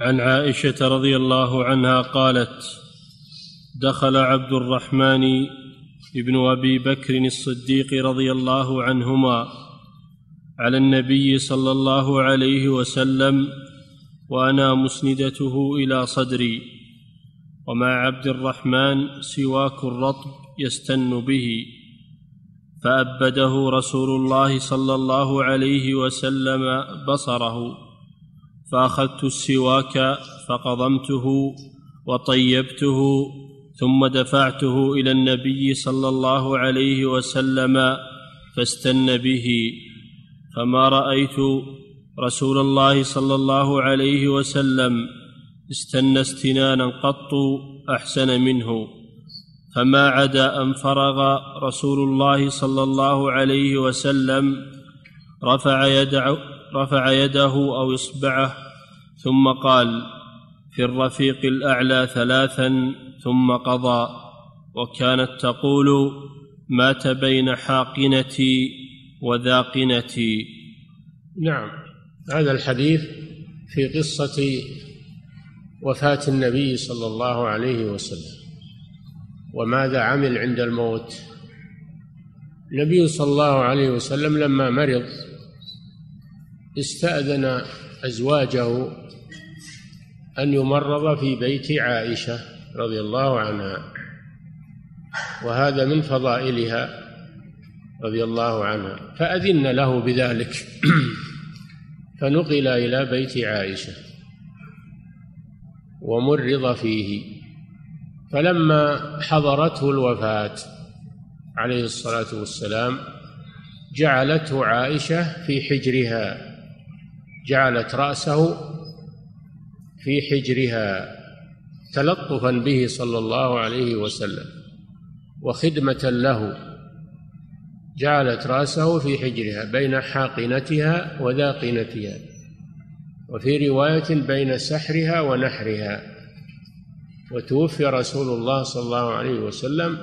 عن عائشة رضي الله عنها قالت دخل عبد الرحمن بن أبي بكر الصديق رضي الله عنهما على النبي صلى الله عليه وسلم وأنا مسندته إلى صدري ومع عبد الرحمن سواك الرطب يستن به فأبده رسول الله صلى الله عليه وسلم بصره. فاخذت السواك فقضمته وطيبته ثم دفعته إلى النبي صلى الله عليه وسلم فاستن به. فما رأيت رسول الله صلى الله عليه وسلم استنى استنانا قط أحسن منه. فما عدا أن فرغ رسول الله صلى الله عليه وسلم رفع يده رفع يده أو اصبعه ثم قال في الرفيق الأعلى ثلاثا ثم قضى وكانت تقول مات بين حاقنتي وذاقنتي. نعم هذا الحديث في قصة وفاة النبي صلى الله عليه وسلم. وماذا عمل عند الموت؟ النبي صلى الله عليه وسلم لما مرض استأذن أزواجه أن يمرض في بيت عائشة رضي الله عنها وهذا من فضائلها رضي الله عنها فأذن له بذلك. فنقل إلى بيت عائشة ومرض فيه. فلما حضرته الوفاة عليه الصلاة والسلام جعلته عائشة في حجرها جعلت رأسه في حجرها تلطفا به صلى الله عليه وسلم وخدمة له جعلت رأسه في حجرها بين حاقنتها وذاقنتها وفي رواية بين سحرها ونحرها. وتوفي رسول الله صلى الله عليه وسلم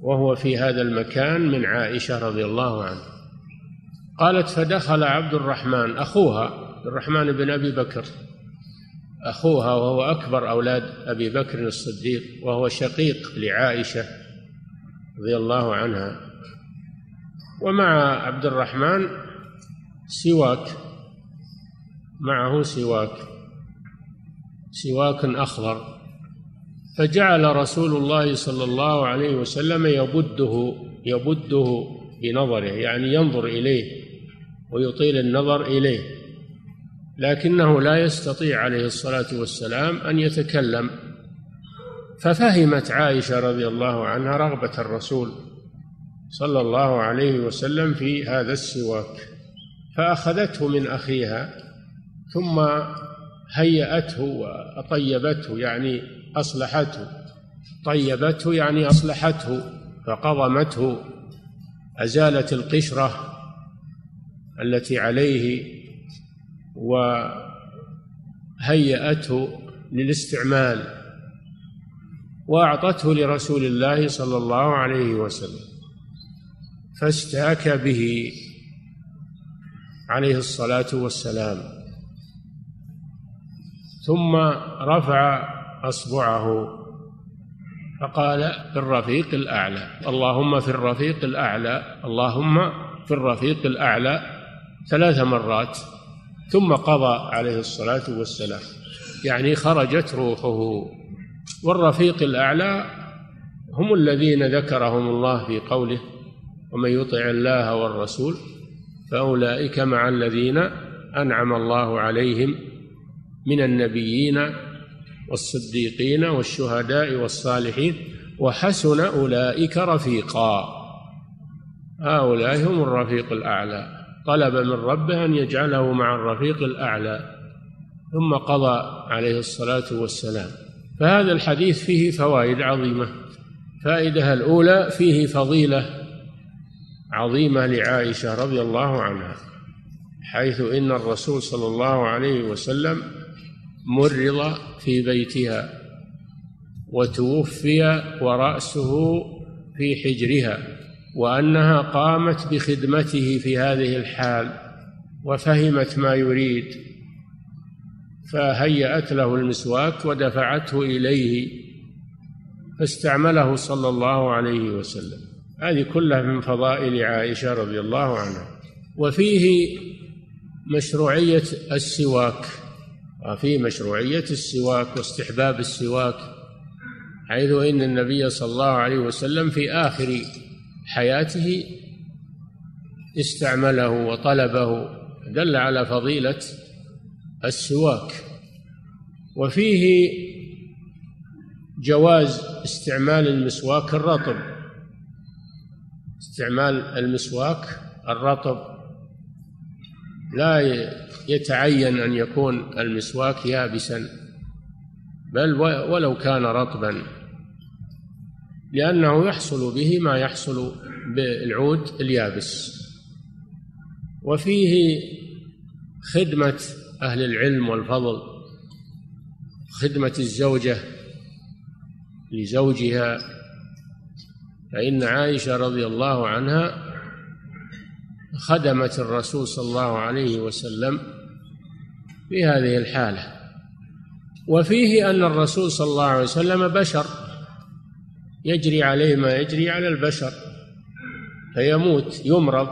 وهو في هذا المكان من عائشة رضي الله عنها. قالت فدخل عبد الرحمن أخوها الرحمن بن أبي بكر. أخوها وهو أكبر أولاد أبي بكر الصديق وهو شقيق لعائشة رضي الله عنها. ومع عبد الرحمن سواك معه سواك سواك أخضر. فجعل رسول الله صلى الله عليه وسلم يبده يبده بنظره يعني ينظر إليه ويطيل النظر إليه. لكنه لا يستطيع عليه الصلاة والسلام أن يتكلم. ففهمت عائشة رضي الله عنها رغبة الرسول صلى الله عليه وسلم في هذا السواك فأخذته من أخيها ثم هيأته وطيبته يعني أصلحته طيبته يعني أصلحته فقضمته أزالت القشرة التي عليه وهيأته للاستعمال وأعطته لرسول الله صلى الله عليه وسلم فاستاك به عليه الصلاة والسلام ثم رفع أصبعه فقال في الرفيق الأعلى اللهم في الرفيق الأعلى اللهم في الرفيق الأعلى ثلاث مرات ثم قضى عليه الصلاة والسلام. يعني خرجت روحه. والرفيق الأعلى هم الذين ذكرهم الله في قوله ومن يطع الله والرسول فأولئك مع الذين أنعم الله عليهم من النبيين والصديقين والشهداء والصالحين وحسن أولئك رفيقا. هؤلاء هم الرفيق الأعلى. طلب من ربه أن يجعله مع الرفيق الأعلى ثم قضى عليه الصلاة والسلام. فهذا الحديث فيه فوائد عظيمة. فائدة الأولى فيه فضيلة عظيمة لعائشة رضي الله عنها حيث إن الرسول صلى الله عليه وسلم مرض في بيتها وتوفي ورأسه في حجرها. وأنها قامت بخدمته في هذه الحال وفهمت ما يريد فهيأت له المسواك ودفعته إليه فاستعمله صلى الله عليه وسلم. هذه كلها من فضائل عائشة رضي الله عنها. وفيه مشروعية السواك وفيه مشروعية السواك واستحباب السواك حيث إن النبي صلى الله عليه وسلم في آخر حياته استعمله وطلبه دل على فضيلة السواك. وفيه جواز استعمال المسواك الرطب. استعمال المسواك الرطب لا يتعين أن يكون المسواك يابسا بل ولو كان رطبا. لأنه يحصل به ما يحصل بالعود اليابس. وفيه خدمة أهل العلم والفضل خدمة الزوجة لزوجها. فإن عائشة رضي الله عنها خدمت الرسول صلى الله عليه وسلم في هذه الحالة. وفيه أن الرسول صلى الله عليه وسلم بشر. يجري عليه ما يجري على البشر فيموت يمرض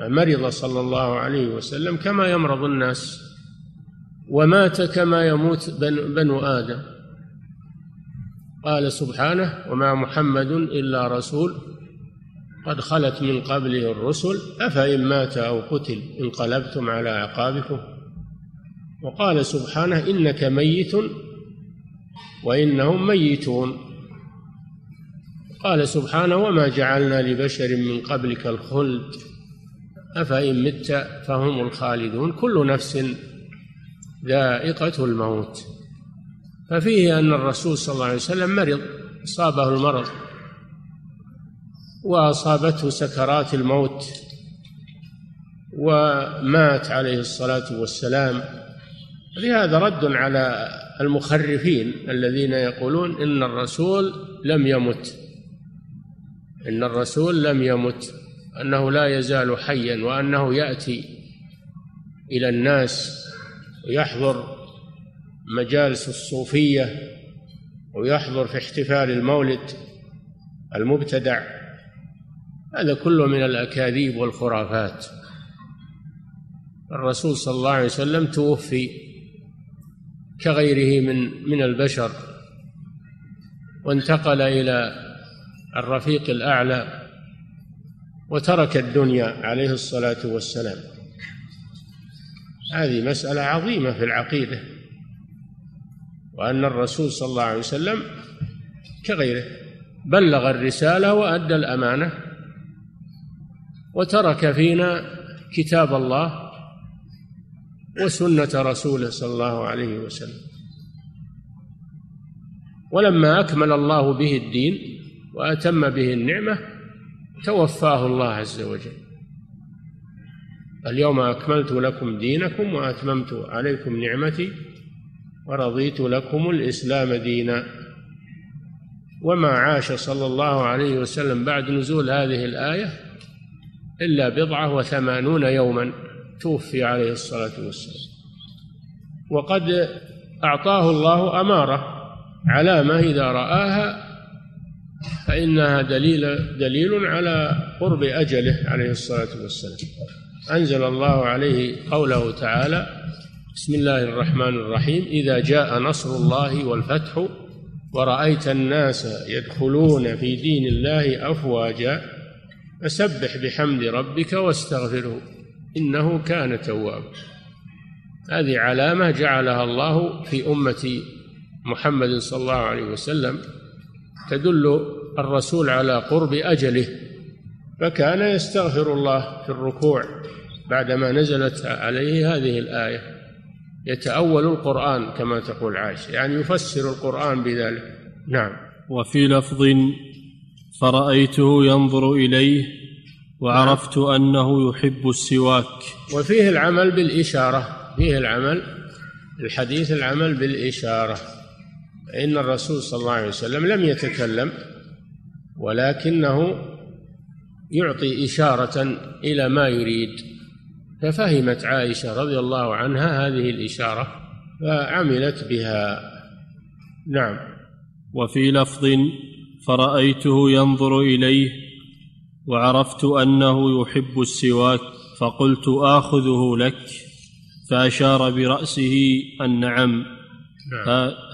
مرض صلى الله عليه وسلم كما يمرض الناس ومات كما يموت بنو آدم. قال سبحانه وما محمد إلا رسول قد خلت من قبله الرسل أفإن مات أو قتل انقلبتم على أعقابكم وقال سبحانه إنك ميت وإنهم ميتون. قال سبحانه وما جعلنا لبشر من قبلك الخلد أفإن مت فهم الخالدون. كل نفس ذائقة الموت. ففيه أن الرسول صلى الله عليه وسلم مرض أصابه المرض وأصابته سكرات الموت ومات عليه الصلاة والسلام. لهذا رد على المخرفين الذين يقولون إن الرسول لم يمت. إن الرسول لم يمت أنه لا يزال حيا وأنه يأتي إلى الناس ويحضر مجالس الصوفية ويحضر في احتفال المولد المبتدع. هذا كله من الأكاذيب والخرافات. الرسول صلى الله عليه وسلم توفي كغيره من من البشر وانتقل إلى الرفيق الأعلى وترك الدنيا عليه الصلاة والسلام. هذه مسألة عظيمة في العقيدة وأن الرسول صلى الله عليه وسلم كغيره بلغ الرسالة وأدى الأمانة وترك فينا كتاب الله وسنة رسوله صلى الله عليه وسلم. ولما أكمل الله به الدين وأتم به النعمة توفاه الله عز وجل. اليوم أكملت لكم دينكم وأتممت عليكم نعمتي ورضيت لكم الإسلام دينا. وما عاش صلى الله عليه وسلم بعد نزول هذه الآية إلا بضعة وثمانون يوما توفي عليه الصلاة والسلام. وقد أعطاه الله أمارة علامة إذا رآها فإنها دليل دليل على قرب أجله عليه الصلاة والسلام. أنزل الله عليه قوله تعالى بسم الله الرحمن الرحيم إذا جاء نصر الله والفتح ورأيت الناس يدخلون في دين الله أفواجا فسبح بحمد ربك واستغفره إنه كان توابا. هذه علامة جعلها الله في أمة محمد صلى الله عليه وسلم تدل الرسول على قرب أجله فكان يستغفر الله في الركوع بعدما نزلت عليه هذه الآية. يتأول القرآن كما تقول عائشة يعني يفسر القرآن بذلك. نعم. وفي لفظ فرأيته ينظر إليه وعرفت نعم. أنه يحب السواك. وفيه العمل بالإشارة فيه العمل الحديث العمل بالإشارة. إن الرسول صلى الله عليه وسلم لم يتكلم ولكنه يعطي إشارة إلى ما يريد. ففهمت عائشة رضي الله عنها هذه الإشارة فعملت بها. نعم. وفي لفظ فرأيته ينظر إليه وعرفت أنه يحب السواك فقلت آخذه لك فأشار برأسه النعم. نعم.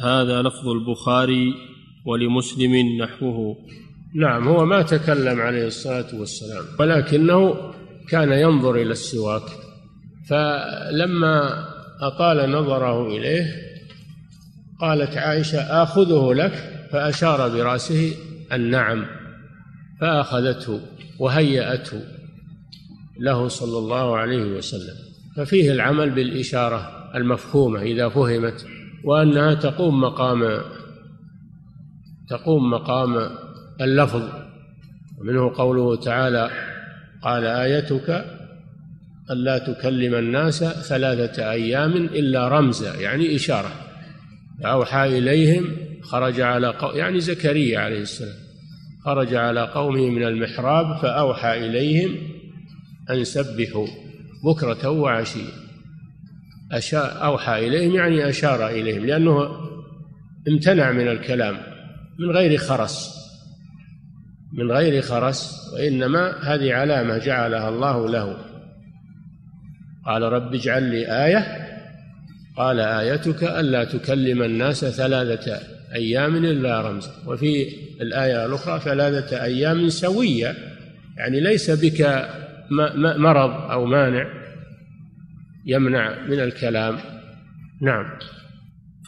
هذا لفظ البخاري ولمسلم نحوه. نعم هو ما تكلم عليه الصلاة والسلام ولكنه كان ينظر إلى السواك فلما أطال نظره إليه قالت عائشة آخذه لك؟ فأشار برأسه النعم. فأخذته وهيأته له صلى الله عليه وسلم. ففيه العمل بالإشارة المفهومة إذا فهمت. وأنها تقوم مقام تقوم مقام اللفظ. ومنه قوله تعالى قال آيتك ألا تكلم الناس ثلاثة أيام إلا رمزا يعني إشارة. فأوحى إليهم خرج على قو... يعني زكريا عليه السلام. خرج على قومه من المحراب فأوحى إليهم أن سبحوا بكرة وعشيا أشار أوحى إليهم يعني أشار إليهم لأنه امتنع من الكلام من غير خرس من غير خرس وإنما هذه علامة جعلها الله له. قال رب اجعل لي آية. قال آيتك ألا تكلم الناس ثلاثة أيام إلا رمزا وفي الآية الأخرى ثلاثة أيام سوية يعني ليس بك مرض أو مانع. يمنع من الكلام. نعم.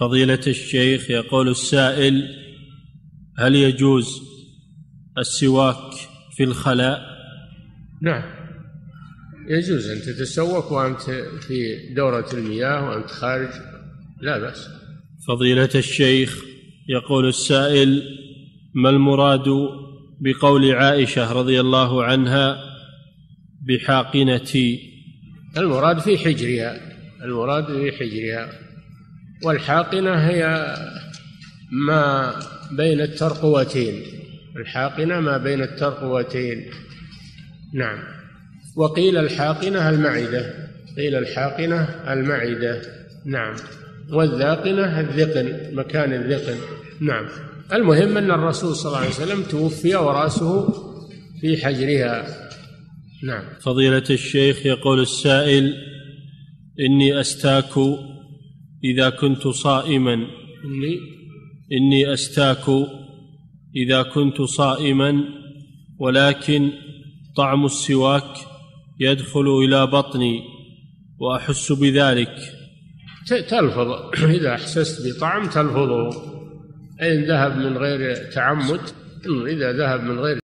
فضيلة الشيخ يقول السائل هل يجوز السواك في الخلاء؟ نعم. يجوز. أن تتسوق وأنت في دورة المياه وأنت خارج. لا بأس. فضيلة الشيخ يقول السائل ما المراد بقول عائشة رضي الله عنها بحاقنتي؟ المراد في حجرها المراد في حجرها. والحاقنة هي ما بين الترقوتين. الحاقنة ما بين الترقوتين. نعم. وقيل الحاقنة المعدة. قيل الحاقنة المعدة. نعم. والذاقنة الذقن مكان الذقن. نعم. المهم أن الرسول صلى الله عليه وسلم توفي ورأسه في حجرها. نعم. فضيلة الشيخ يقول السائل إني أستاك إذا كنت صائما. إني؟ إني أستاك إذا كنت صائما ولكن طعم السواك يدخل إلى بطني وأحس بذلك. تلفظ. إذا أحسست بطعم تلفظه. إن ذهب من غير تعمد إذا ذهب من غير